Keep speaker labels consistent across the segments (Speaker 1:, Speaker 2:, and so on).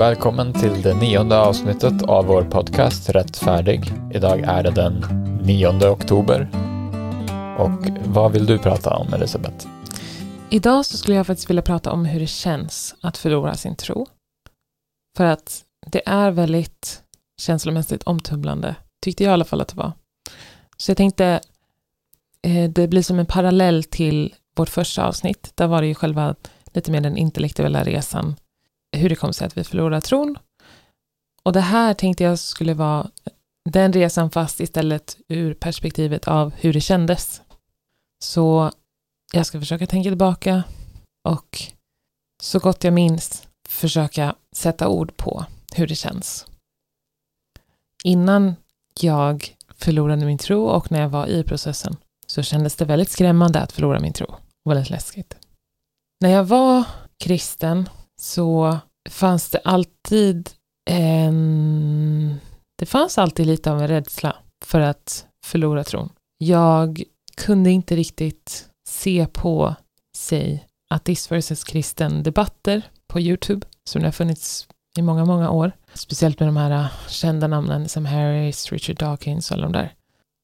Speaker 1: Välkommen till det nionde avsnittet av vår podcast Rättfärdig. Idag är det den 9 oktober. Och vad vill du prata om, Elisabeth?
Speaker 2: Idag så skulle jag faktiskt vilja prata om hur det känns att förlora sin tro. För att det är väldigt känslomässigt omtumlande, tyckte jag i alla fall att det var. Så jag tänkte, eh, det blir som en parallell till vårt första avsnitt. Där var det ju själva lite mer den intellektuella resan, hur det kom sig att vi förlorade tron. Och det här tänkte jag skulle vara den resan fast istället ur perspektivet av hur det kändes. Så jag ska försöka tänka tillbaka och så gott jag minns försöka sätta ord på hur det känns. Innan jag förlorade min tro och när jag var i processen så kändes det väldigt skrämmande att förlora min tro väldigt läskigt. När jag var kristen så fanns det alltid en... Det fanns alltid lite av en rädsla för att förlora tron. Jag kunde inte riktigt se på sig ateist versus kristen debatter på Youtube som det har funnits i många, många år. Speciellt med de här äh, kända namnen som Harris, Richard Dawkins och alla de där.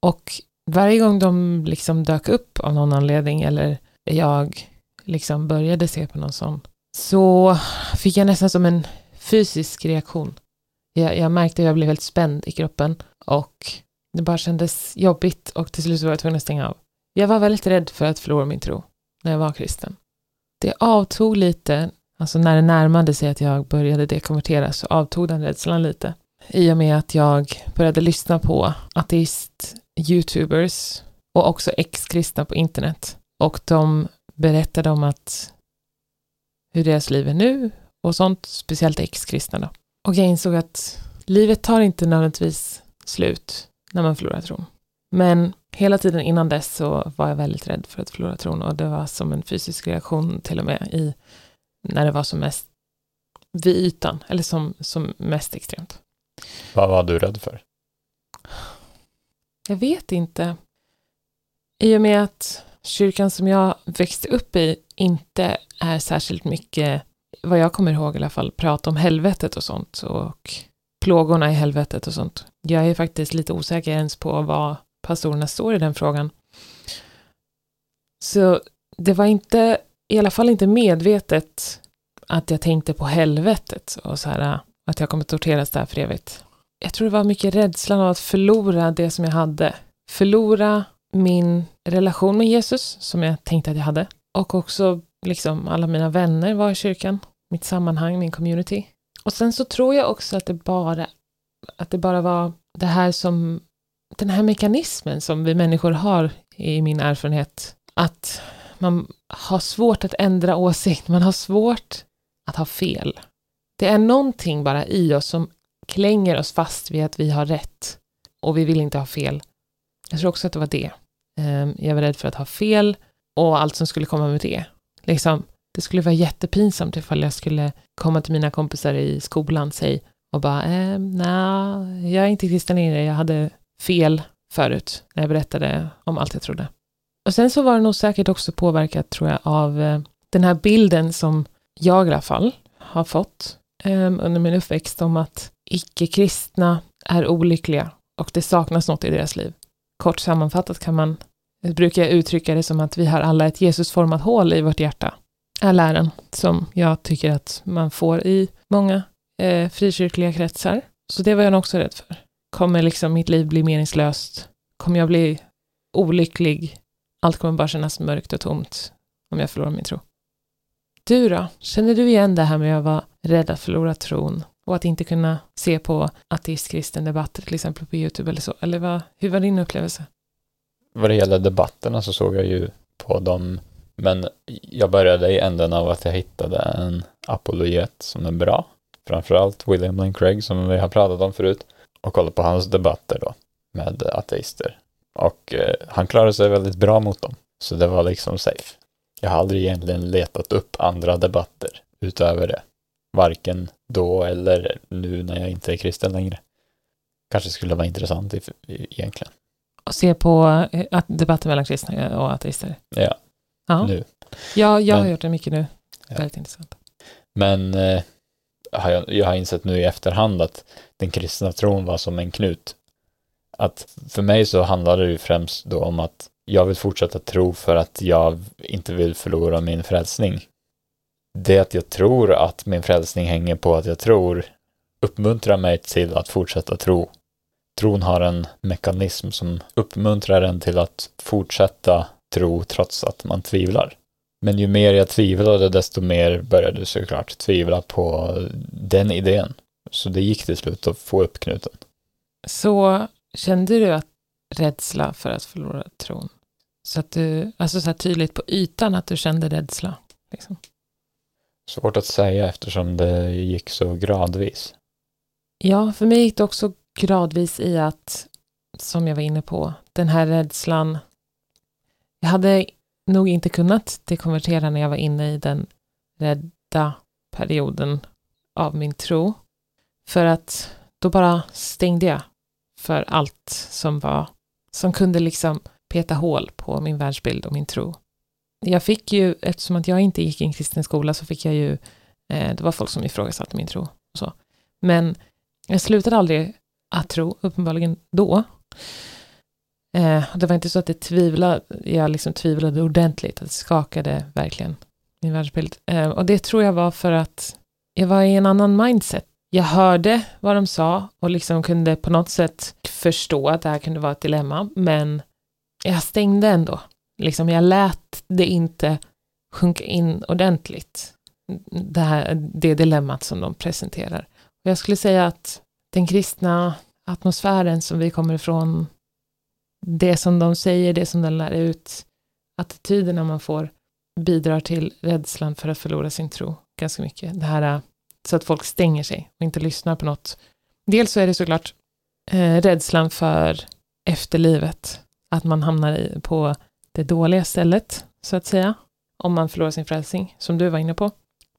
Speaker 2: Och varje gång de liksom dök upp av någon anledning eller jag liksom började se på någon sån så fick jag nästan som en fysisk reaktion. Jag, jag märkte att jag blev helt spänd i kroppen och det bara kändes jobbigt och till slut var jag tvungen att stänga av. Jag var väldigt rädd för att förlora min tro när jag var kristen. Det avtog lite, alltså när det närmade sig att jag började dekonvertera så avtog den rädslan lite. I och med att jag började lyssna på ateist-youtubers och också ex-kristna på internet. Och de berättade om att hur deras liv är nu och sånt, speciellt ex-kristna då. Och jag insåg att livet tar inte nödvändigtvis slut när man förlorar tron. Men hela tiden innan dess så var jag väldigt rädd för att förlora tron och det var som en fysisk reaktion till och med i när det var som mest vid ytan, eller som, som mest extremt.
Speaker 1: Vad var du rädd för?
Speaker 2: Jag vet inte. I och med att kyrkan som jag växte upp i inte är särskilt mycket, vad jag kommer ihåg i alla fall, prata om helvetet och sånt och plågorna i helvetet och sånt. Jag är faktiskt lite osäker ens på vad pastorerna står i den frågan. Så det var inte, i alla fall inte medvetet att jag tänkte på helvetet och så här att jag kommer torteras där för evigt. Jag tror det var mycket rädslan av att förlora det som jag hade. Förlora min relation med Jesus som jag tänkte att jag hade och också liksom alla mina vänner var i kyrkan, mitt sammanhang, min community. Och sen så tror jag också att det bara, att det bara var det här som, den här mekanismen som vi människor har i min erfarenhet, att man har svårt att ändra åsikt, man har svårt att ha fel. Det är någonting bara i oss som klänger oss fast vid att vi har rätt och vi vill inte ha fel. Jag tror också att det var det. Ehm, jag var rädd för att ha fel och allt som skulle komma med det. Liksom, det skulle vara jättepinsamt ifall jag skulle komma till mina kompisar i skolan säg, och bara, eh, nej, jag är inte kristen längre, jag hade fel förut när jag berättade om allt jag trodde. Och sen så var det nog säkert också påverkat, tror jag, av eh, den här bilden som jag i alla fall har fått eh, under min uppväxt om att icke-kristna är olyckliga och det saknas något i deras liv. Kort sammanfattat kan man brukar jag uttrycka det som att vi har alla ett Jesusformat hål i vårt hjärta. Är läran som jag tycker att man får i många eh, frikyrkliga kretsar. Så det var jag nog också rädd för. Kommer liksom mitt liv bli meningslöst? Kommer jag bli olycklig? Allt kommer bara kännas mörkt och tomt om jag förlorar min tro. Du då? Känner du igen det här med att vara rädd att förlora tron och att inte kunna se på ateist-kristen debatter till exempel på YouTube eller så? Eller vad, hur var din upplevelse?
Speaker 1: vad det gäller debatterna så såg jag ju på dem, men jag började i änden av att jag hittade en apologet som är bra, framförallt William Lane Craig som vi har pratat om förut, och kollade på hans debatter då med ateister. Och eh, han klarade sig väldigt bra mot dem, så det var liksom safe. Jag har aldrig egentligen letat upp andra debatter utöver det, varken då eller nu när jag inte är kristen längre. Kanske skulle vara intressant egentligen
Speaker 2: och se på eh, debatten mellan kristna och ateister?
Speaker 1: Ja,
Speaker 2: ja.
Speaker 1: nu.
Speaker 2: Ja, jag Men, har gjort det mycket nu. Ja. Väldigt intressant.
Speaker 1: Men eh, jag, har insett nu i efterhand att den kristna tron var som en knut. Att för mig så handlar det ju främst då om att jag vill fortsätta tro för att jag inte vill förlora min frälsning. Det att jag tror att min frälsning hänger på att jag tror uppmuntrar mig till att fortsätta tro. Tron har en mekanism som uppmuntrar en till att fortsätta tro trots att man tvivlar. Men ju mer jag tvivlade, desto mer började jag såklart tvivla på den idén. Så det gick till slut att få upp knuten.
Speaker 2: Så kände du att rädsla för att förlora tron? Så att du, alltså så här tydligt på ytan att du kände rädsla? Liksom.
Speaker 1: Svårt att säga eftersom det gick så gradvis.
Speaker 2: Ja, för mig gick det också gradvis i att, som jag var inne på, den här rädslan. Jag hade nog inte kunnat dekonvertera när jag var inne i den rädda perioden av min tro. För att då bara stängde jag för allt som var, som kunde liksom peta hål på min världsbild och min tro. Jag fick ju, eftersom att jag inte gick i en kristen skola, så fick jag ju, eh, det var folk som ifrågasatte min tro och så. Men jag slutade aldrig att tro, uppenbarligen då. Eh, det var inte så att det tvivlade, jag liksom tvivlade ordentligt, att det skakade verkligen min världsbild. Eh, och det tror jag var för att jag var i en annan mindset. Jag hörde vad de sa och liksom kunde på något sätt förstå att det här kunde vara ett dilemma, men jag stängde ändå. Liksom jag lät det inte sjunka in ordentligt, det, här, det dilemmat som de presenterar. Och jag skulle säga att den kristna atmosfären som vi kommer ifrån, det som de säger, det som de lär ut, attityderna man får bidrar till rädslan för att förlora sin tro ganska mycket. Det här så att folk stänger sig och inte lyssnar på något. Dels så är det såklart eh, rädslan för efterlivet, att man hamnar i, på det dåliga stället, så att säga, om man förlorar sin frälsning, som du var inne på.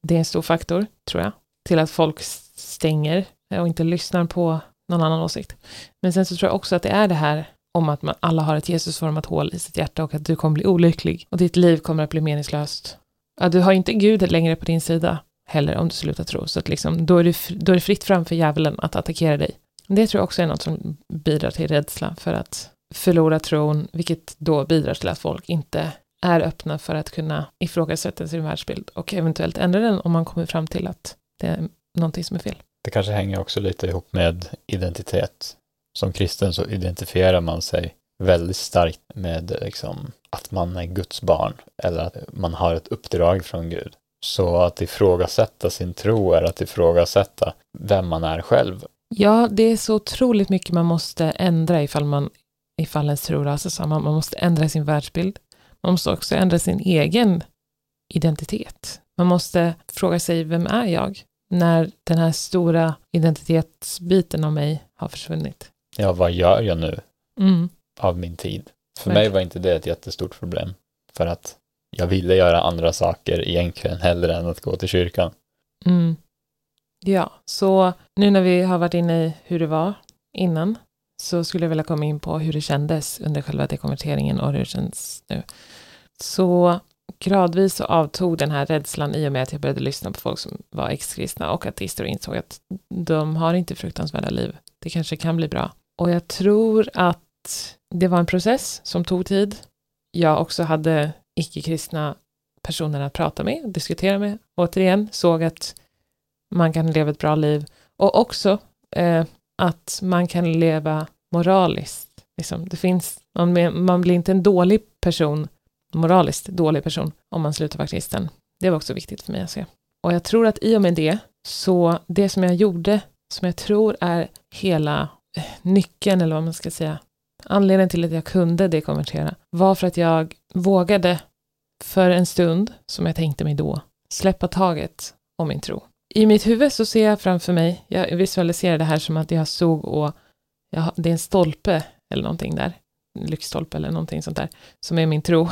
Speaker 2: Det är en stor faktor, tror jag, till att folk stänger och inte lyssnar på någon annan åsikt. Men sen så tror jag också att det är det här om att man alla har ett Jesusformat hål i sitt hjärta och att du kommer bli olycklig och ditt liv kommer att bli meningslöst. Ja, du har inte Gud längre på din sida heller om du slutar tro, så att liksom, då, är du, då är det fritt fram för djävulen att attackera dig. Det tror jag också är något som bidrar till rädsla för att förlora tron, vilket då bidrar till att folk inte är öppna för att kunna ifrågasätta sin världsbild och eventuellt ändra den om man kommer fram till att det är någonting som är fel.
Speaker 1: Det kanske hänger också lite ihop med identitet. Som kristen så identifierar man sig väldigt starkt med liksom, att man är Guds barn eller att man har ett uppdrag från Gud. Så att ifrågasätta sin tro är att ifrågasätta vem man är själv.
Speaker 2: Ja, det är så otroligt mycket man måste ändra ifall man ifall ens tro rasar samman. Man måste ändra sin världsbild. Man måste också ändra sin egen identitet. Man måste fråga sig, vem är jag? När den här stora identitetsbiten av mig har försvunnit.
Speaker 1: Ja, vad gör jag nu
Speaker 2: Mm.
Speaker 1: av min tid? För
Speaker 2: Verkligen.
Speaker 1: mig var inte det ett jättestort problem. För att jag ville göra andra saker egentligen hellre än att gå till kyrkan.
Speaker 2: Mm. Ja, så nu när vi har varit inne i hur det var innan så skulle jag vilja komma in på hur det kändes under själva dekonverteringen och hur det känns nu. Så gradvis så avtog den här rädslan i och med att jag började lyssna på folk som var exkristna och ateister och insåg att de har inte fruktansvärda liv. Det kanske kan bli bra. Och jag tror att det var en process som tog tid. Jag också hade icke-kristna personer att prata med diskutera med. Återigen, såg att man kan leva ett bra liv och också eh, att man kan leva moraliskt. Liksom, det finns, man, man blir inte en dålig person, moraliskt dålig person, om man slutar vara kristen. Det var också viktigt för mig att se. Och jag tror att i och med det, så det som jag gjorde, som jag tror är hela eh, nyckeln, eller vad man ska säga, anledningen till att jag kunde dekonvertera, var för att jag vågade för en stund, som jag tänkte mig då, släppa taget om min tro. I mitt huvud så ser jag framför mig, jag visualiserar det här som att jag stod och jag, det är en stolpe eller någonting där, en lyktstolpe eller någonting sånt där, som är min tro,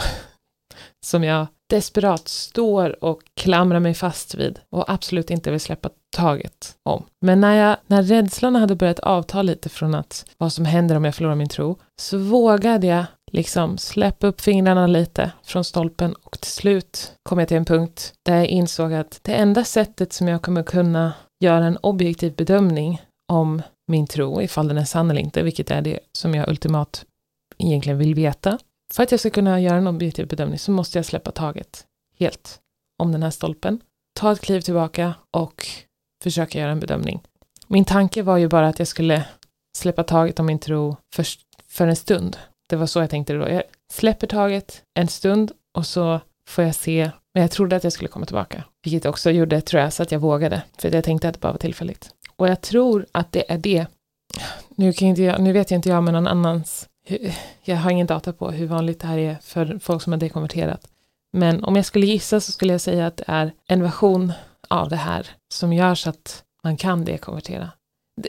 Speaker 2: som jag desperat står och klamrar mig fast vid och absolut inte vill släppa taget om. Men när, jag, när rädslan hade börjat avta lite från att vad som händer om jag förlorar min tro, så vågade jag liksom släppa upp fingrarna lite från stolpen och till slut kom jag till en punkt där jag insåg att det enda sättet som jag kommer kunna göra en objektiv bedömning om min tro, ifall den är sann eller inte, vilket är det som jag ultimat egentligen vill veta. För att jag ska kunna göra en objektiv bedömning så måste jag släppa taget helt om den här stolpen, ta ett kliv tillbaka och försöka göra en bedömning. Min tanke var ju bara att jag skulle släppa taget om min tro för, för en stund. Det var så jag tänkte då. Jag släpper taget en stund och så får jag se. Men jag trodde att jag skulle komma tillbaka, vilket också gjorde, tror jag, så att jag vågade. För jag tänkte att det bara var tillfälligt. Och jag tror att det är det. Nu, kan inte jag, nu vet jag inte jag med någon annans. Jag har ingen data på hur vanligt det här är för folk som har dekonverterat. Men om jag skulle gissa så skulle jag säga att det är en version av det här som gör så att man kan dekonvertera.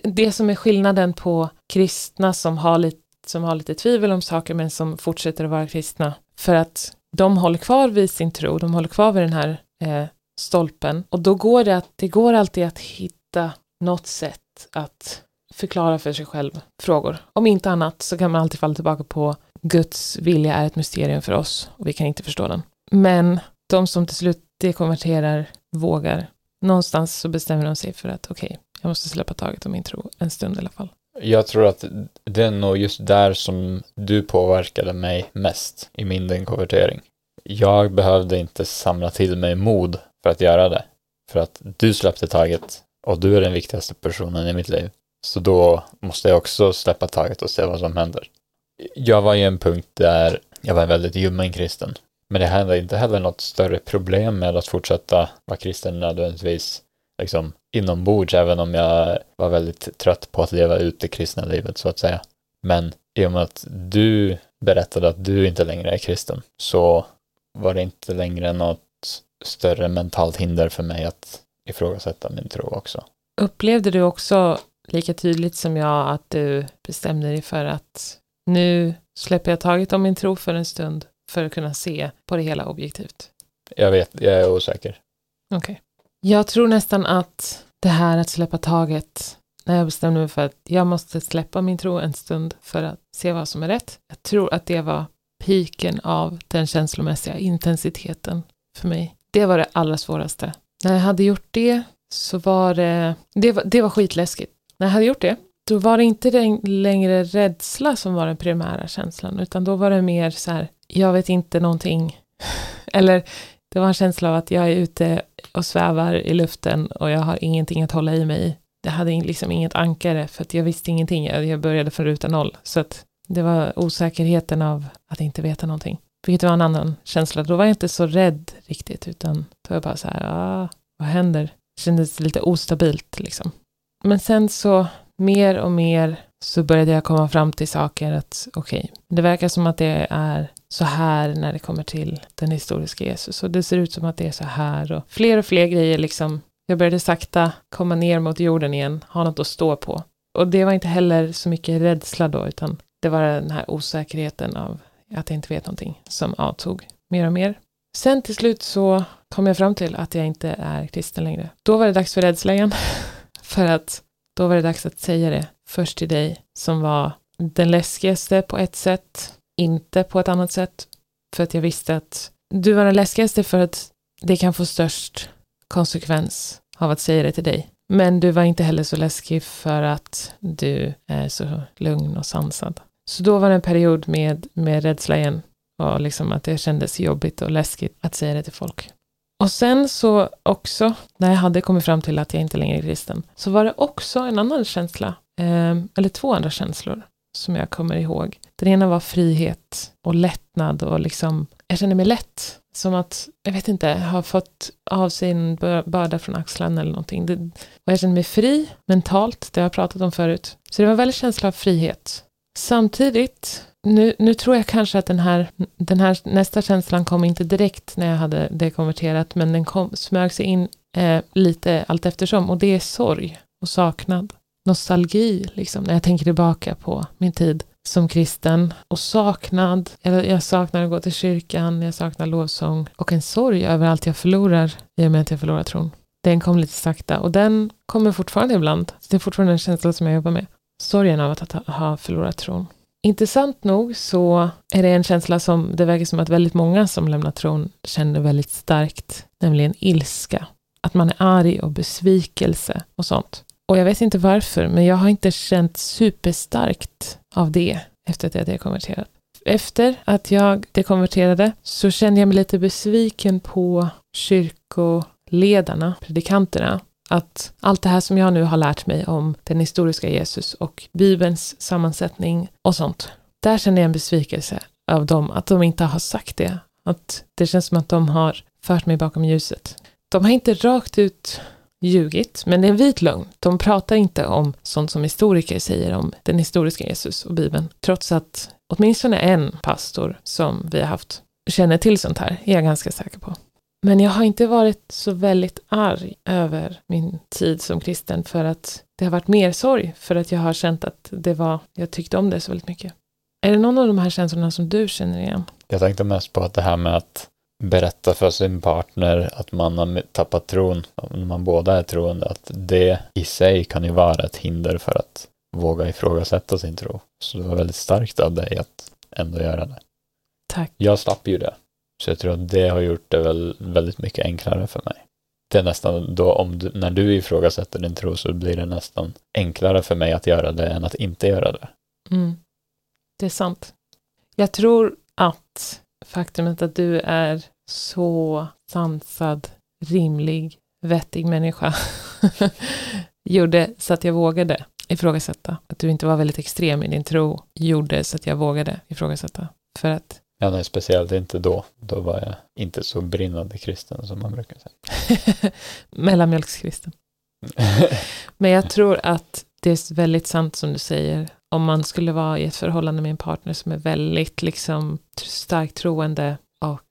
Speaker 2: Det som är skillnaden på kristna som har, lite, som har lite tvivel om saker men som fortsätter att vara kristna för att de håller kvar vid sin tro, de håller kvar vid den här eh, stolpen och då går det att, det går alltid att hitta något sätt att förklara för sig själv frågor. Om inte annat så kan man alltid falla tillbaka på Guds vilja är ett mysterium för oss och vi kan inte förstå den. Men de som till slut dekonverterar vågar. Någonstans så bestämmer de sig för att okej, okay, jag måste släppa taget om min tro en stund i alla fall.
Speaker 1: Jag tror att det är nog just där som du påverkade mig mest i min dekonvertering. Jag behövde inte samla till mig mod för att göra det. För att du släppte taget och du är den viktigaste personen i mitt liv. Så då måste jag också släppa taget och se vad som händer. Jag var i en punkt där jag var väldigt ljummen kristen. Men det hände inte heller något större problem med att fortsätta vara kristen nödvändigtvis liksom inombords, även om jag var väldigt trött på att leva ut det kristna livet så att säga. Men i och med att du berättade att du inte längre är kristen så var det inte längre något större mentalt hinder för mig att ifrågasätta min tro också.
Speaker 2: Upplevde du också lika tydligt som jag att du bestämde dig för att nu släpper jag taget om min tro för en stund för att kunna se på det hela objektivt?
Speaker 1: Jag vet, jag är osäker.
Speaker 2: Okej. Okay. Jag tror nästan att det här att släppa taget, när jag bestämde mig för att jag måste släppa min tro en stund för att se vad som är rätt. Jag tror att det var piken av den känslomässiga intensiteten för mig. Det var det allra svåraste. När jag hade gjort det så var det, det var, det var skitläskigt. När jag hade gjort det, då var det inte längre rädsla som var den primära känslan, utan då var det mer så här, jag vet inte någonting. Eller det var en känsla av att jag är ute och svävar i luften och jag har ingenting att hålla i mig i. Jag hade liksom inget ankare för att jag visste ingenting. Jag började från ruta noll. Så att det var osäkerheten av att inte veta någonting. Vilket var en annan känsla. Då var jag inte så rädd riktigt, utan då var jag bara så här, ah, vad händer? Det kändes lite ostabilt liksom. Men sen så mer och mer så började jag komma fram till saker att okej, okay, det verkar som att det är så här när det kommer till den historiska Jesus och det ser ut som att det är så här och fler och fler grejer liksom. Jag började sakta komma ner mot jorden igen, ha något att stå på. Och det var inte heller så mycket rädsla då, utan det var den här osäkerheten av att jag inte vet någonting som avtog mer och mer. Sen till slut så kom jag fram till att jag inte är kristen längre. Då var det dags för rädsla igen. för att då var det dags att säga det först till dig som var den läskigaste på ett sätt, inte på ett annat sätt. För att jag visste att du var den läskigaste för att det kan få störst konsekvens av att säga det till dig. Men du var inte heller så läskig för att du är så lugn och sansad. Så då var det en period med, med rädsla igen och liksom att det kändes jobbigt och läskigt att säga det till folk. Och sen så också, när jag hade kommit fram till att jag inte längre är kristen, så var det också en annan känsla, eh, eller två andra känslor som jag kommer ihåg. Den ena var frihet och lättnad och liksom, jag känner mig lätt. Som att, jag vet inte, ha fått av sig en börda från axlarna eller någonting. Det, och jag känner mig fri mentalt, det har jag pratat om förut. Så det var en väldigt känsla av frihet. Samtidigt, nu, nu tror jag kanske att den här, den här nästa känslan kom inte direkt när jag hade det konverterat, men den kom, smög sig in eh, lite allt eftersom och det är sorg och saknad. Nostalgi, liksom, när jag tänker tillbaka på min tid som kristen och saknad. Jag, jag saknar att gå till kyrkan, jag saknar lovsång och en sorg över allt jag förlorar i och med att jag förlorar tron. Den kom lite sakta och den kommer fortfarande ibland. Det är fortfarande en känsla som jag jobbar med. Sorgen av att ha förlorat tron. Intressant nog så är det en känsla som det verkar som att väldigt många som lämnar tron känner väldigt starkt, nämligen ilska. att man är arg och besvikelse och sånt. Och jag vet inte varför, men jag har inte känt superstarkt av det efter att jag dekonverterat. Efter att jag dekonverterade så kände jag mig lite besviken på kyrkoledarna, predikanterna, att allt det här som jag nu har lärt mig om den historiska Jesus och Bibelns sammansättning och sånt, där känner jag en besvikelse av dem, att de inte har sagt det. Att det känns som att de har fört mig bakom ljuset. De har inte rakt ut ljugit, men det är en vit lögn. De pratar inte om sånt som historiker säger om den historiska Jesus och Bibeln, trots att åtminstone en pastor som vi har haft känner till sånt här, är jag ganska säker på. Men jag har inte varit så väldigt arg över min tid som kristen för att det har varit mer sorg för att jag har känt att det var, jag tyckte om det så väldigt mycket. Är det någon av de här känslorna som du känner igen?
Speaker 1: Jag tänkte mest på att det här med att berätta för sin partner att man har tappat tron, om man båda är troende, att det i sig kan ju vara ett hinder för att våga ifrågasätta sin tro. Så det var väldigt starkt av dig att ändå göra det.
Speaker 2: Tack.
Speaker 1: Jag slapp ju det. Så jag tror att det har gjort det väl väldigt mycket enklare för mig. Det är nästan då om du, när du ifrågasätter din tro så blir det nästan enklare för mig att göra det än att inte göra det.
Speaker 2: Mm. Det är sant. Jag tror att faktumet att du är så sansad, rimlig, vettig människa gjorde så att jag vågade ifrågasätta. Att du inte var väldigt extrem i din tro gjorde så att jag vågade ifrågasätta. För att
Speaker 1: Ja, nej, speciellt inte då. Då var jag inte så brinnande kristen som man brukar säga.
Speaker 2: Mellanmjölkskristen. Men jag tror att det är väldigt sant som du säger. Om man skulle vara i ett förhållande med en partner som är väldigt liksom starkt troende och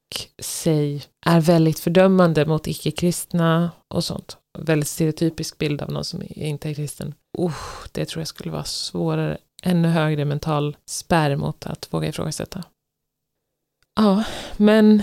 Speaker 2: sig är väldigt fördömande mot icke-kristna och sånt. Väldigt stereotypisk bild av någon som inte är kristen. Uh, det tror jag skulle vara svårare, ännu högre mental spärr mot att våga ifrågasätta. Ja, men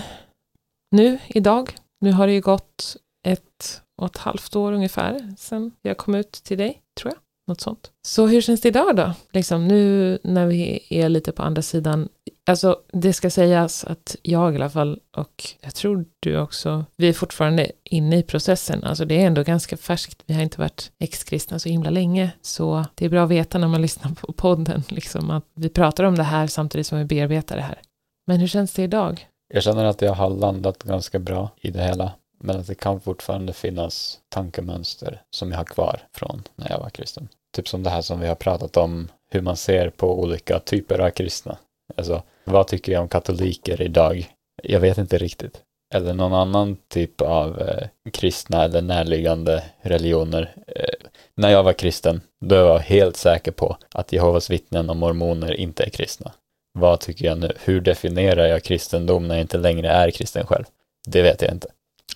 Speaker 2: nu, idag, nu har det ju gått ett och ett halvt år ungefär sedan jag kom ut till dig, tror jag. Något sånt. Så hur känns det idag då? Liksom nu när vi är lite på andra sidan. Alltså det ska sägas att jag i alla fall och jag tror du också, vi är fortfarande inne i processen. Alltså det är ändå ganska färskt. Vi har inte varit ex-kristna så himla länge. Så det är bra att veta när man lyssnar på podden, liksom att vi pratar om det här samtidigt som vi bearbetar det här. Men hur känns det idag?
Speaker 1: Jag känner att jag har landat ganska bra i det hela. Men att det kan fortfarande finnas tankemönster som jag har kvar från när jag var kristen. Typ som det här som vi har pratat om, hur man ser på olika typer av kristna. Alltså, vad tycker jag om katoliker idag? Jag vet inte riktigt. Eller någon annan typ av eh, kristna eller närliggande religioner. Eh, när jag var kristen, då var jag helt säker på att Jehovas vittnen och mormoner inte är kristna. Vad tycker jag nu? Hur definierar jag kristendom när jag inte längre är kristen själv? Det vet jag inte.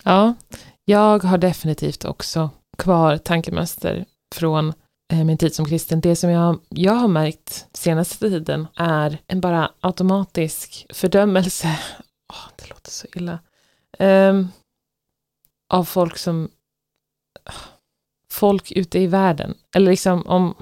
Speaker 2: Ja, jag har definitivt också kvar tankemönster från eh, min tid som kristen. Det som jag, jag har märkt senaste tiden är en bara automatisk fördömelse. Oh, det låter så illa. Um, av folk som... Ah, folk ute i världen. Eller liksom om,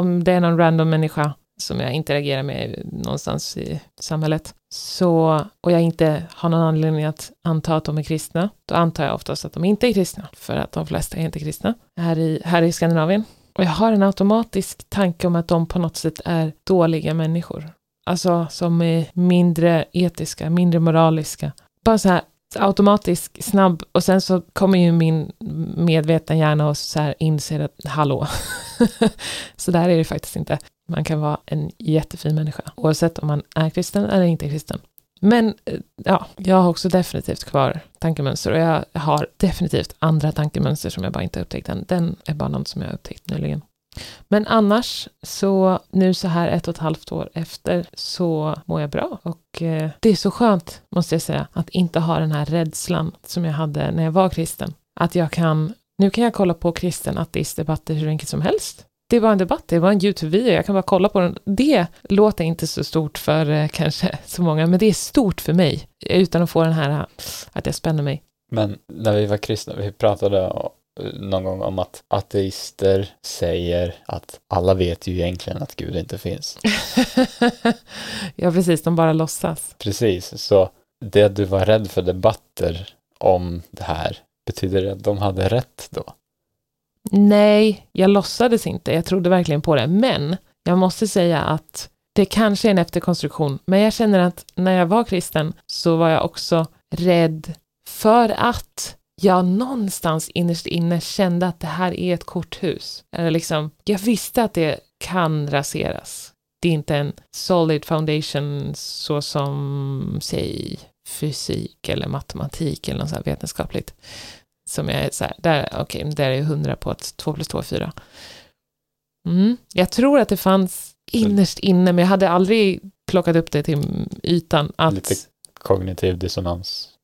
Speaker 2: om det är någon random människa som jag interagerar med någonstans i samhället, så, och jag inte har någon anledning att anta att de är kristna, då antar jag oftast att de inte är kristna, för att de flesta är inte kristna här i, här i Skandinavien. Och jag har en automatisk tanke om att de på något sätt är dåliga människor. Alltså som är mindre etiska, mindre moraliska. Bara så här automatisk, snabb och sen så kommer ju min medvetna hjärna och så här inser att hallå, så där är det faktiskt inte. Man kan vara en jättefin människa, oavsett om man är kristen eller inte är kristen. Men eh, ja, jag har också definitivt kvar tankemönster och jag har definitivt andra tankemönster som jag bara inte upptäckt än. Den är bara något som jag upptäckt nyligen. Men annars så nu så här ett och ett halvt år efter så mår jag bra och eh, det är så skönt måste jag säga att inte ha den här rädslan som jag hade när jag var kristen. Att jag kan, nu kan jag kolla på kristen ateistdebatter hur enkelt som helst det är bara en debatt, det var en YouTube-video, jag kan bara kolla på den. Det låter inte så stort för eh, kanske så många, men det är stort för mig, utan att få den här eh, att jag spänner mig.
Speaker 1: Men när vi var kristna, vi pratade någon gång om att ateister säger att alla vet ju egentligen att Gud inte finns.
Speaker 2: ja, precis, de bara låtsas.
Speaker 1: Precis, så det du var rädd för debatter om det här, Betyder det att de hade rätt då?
Speaker 2: Nej, jag låtsades inte. Jag trodde verkligen på det. Men jag måste säga att det kanske är en efterkonstruktion. Men jag känner att när jag var kristen så var jag också rädd för att jag någonstans innerst inne kände att det här är ett korthus. Eller liksom, jag visste att det kan raseras. Det är inte en solid foundation så som, säg, fysik eller matematik eller något så här vetenskapligt. Som jag är så här, där, okej, okay, där är jag hundra på att 2 plus 2 är 4. Mm. Jag tror att det fanns innerst inne, men jag hade aldrig plockat upp det till ytan. Att,
Speaker 1: Lite kognitiv dissonans.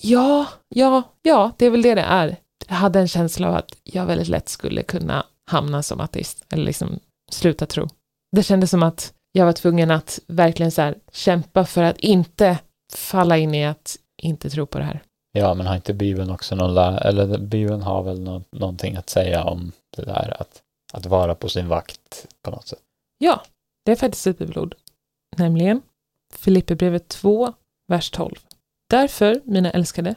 Speaker 2: Ja, ja, ja, det är väl det det är. Jag hade en känsla av att jag väldigt lätt skulle kunna hamna som ateist, eller liksom sluta tro. Det kändes som att jag var tvungen att verkligen så här kämpa för att inte falla in i att inte tro på det här.
Speaker 1: Ja, men har inte Bibeln också någon, eller Bibeln har väl nå- någonting att säga om det där att, att vara på sin vakt på något sätt.
Speaker 2: Ja, det är faktiskt ett bibelord. Nämligen Filipperbrevet 2, vers 12. Därför, mina älskade,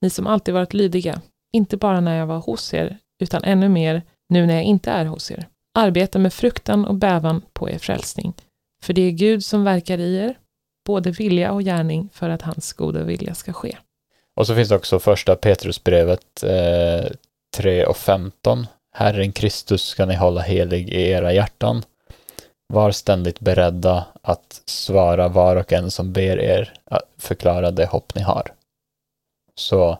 Speaker 2: ni som alltid varit lydiga, inte bara när jag var hos er, utan ännu mer nu när jag inte är hos er. Arbeta med fruktan och bävan på er frälsning. För det är Gud som verkar i er, både vilja och gärning för att hans goda vilja ska ske.
Speaker 1: Och så finns det också första Petrusbrevet eh, 3 och 15. Herren Kristus ska ni hålla helig i era hjärtan. Var ständigt beredda att svara var och en som ber er att förklara det hopp ni har. Så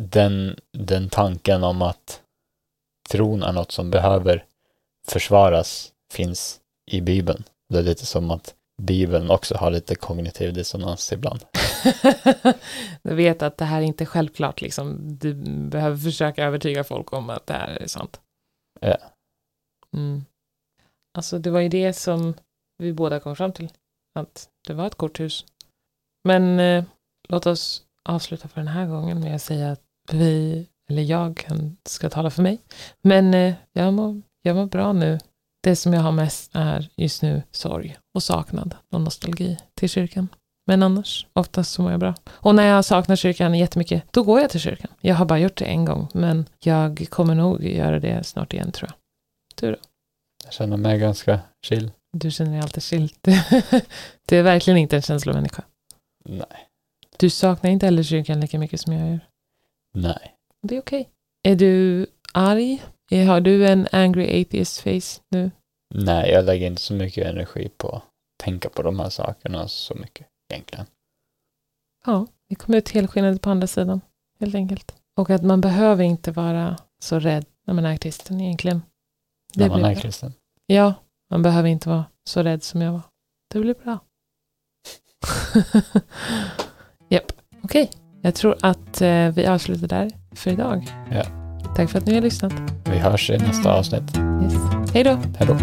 Speaker 1: den, den tanken om att tron är något som behöver försvaras finns i Bibeln. Det är lite som att Bibeln också har lite kognitiv dissonans ibland.
Speaker 2: du vet att det här är inte självklart, liksom. Du behöver försöka övertyga folk om att det här är sant.
Speaker 1: Ja.
Speaker 2: Mm. Alltså, det var ju det som vi båda kom fram till, att det var ett korthus. Men eh, låt oss avsluta för den här gången med att säga att vi, eller jag, kan, ska tala för mig. Men eh, jag, mår, jag mår bra nu. Det som jag har mest är just nu sorg och saknad och nostalgi till kyrkan. Men annars, oftast så mår jag bra. Och när jag saknar kyrkan jättemycket, då går jag till kyrkan. Jag har bara gjort det en gång, men jag kommer nog göra det snart igen tror jag. Du då?
Speaker 1: Jag känner mig ganska chill.
Speaker 2: Du känner dig alltid chill. Du är verkligen inte en känslomänniska.
Speaker 1: Nej.
Speaker 2: Du saknar inte heller kyrkan lika mycket som jag gör.
Speaker 1: Nej.
Speaker 2: Det är okej. Är du arg? Har du en angry atheist face nu?
Speaker 1: Nej, jag lägger inte så mycket energi på att tänka på de här sakerna så mycket egentligen.
Speaker 2: Ja, vi kommer ut helskinnade på andra sidan, helt enkelt. Och att man behöver inte vara så rädd när man är kristen egentligen. Det
Speaker 1: När man är
Speaker 2: bra.
Speaker 1: kristen.
Speaker 2: Ja, man behöver inte vara så rädd som jag var. Det blir bra. Japp, okej. Jag tror att eh, vi avslutar där för idag.
Speaker 1: Ja.
Speaker 2: Tack för att ni har lyssnat.
Speaker 1: Vi hörs i nästa avsnitt.
Speaker 2: Yes. Hej då!
Speaker 1: Hej då.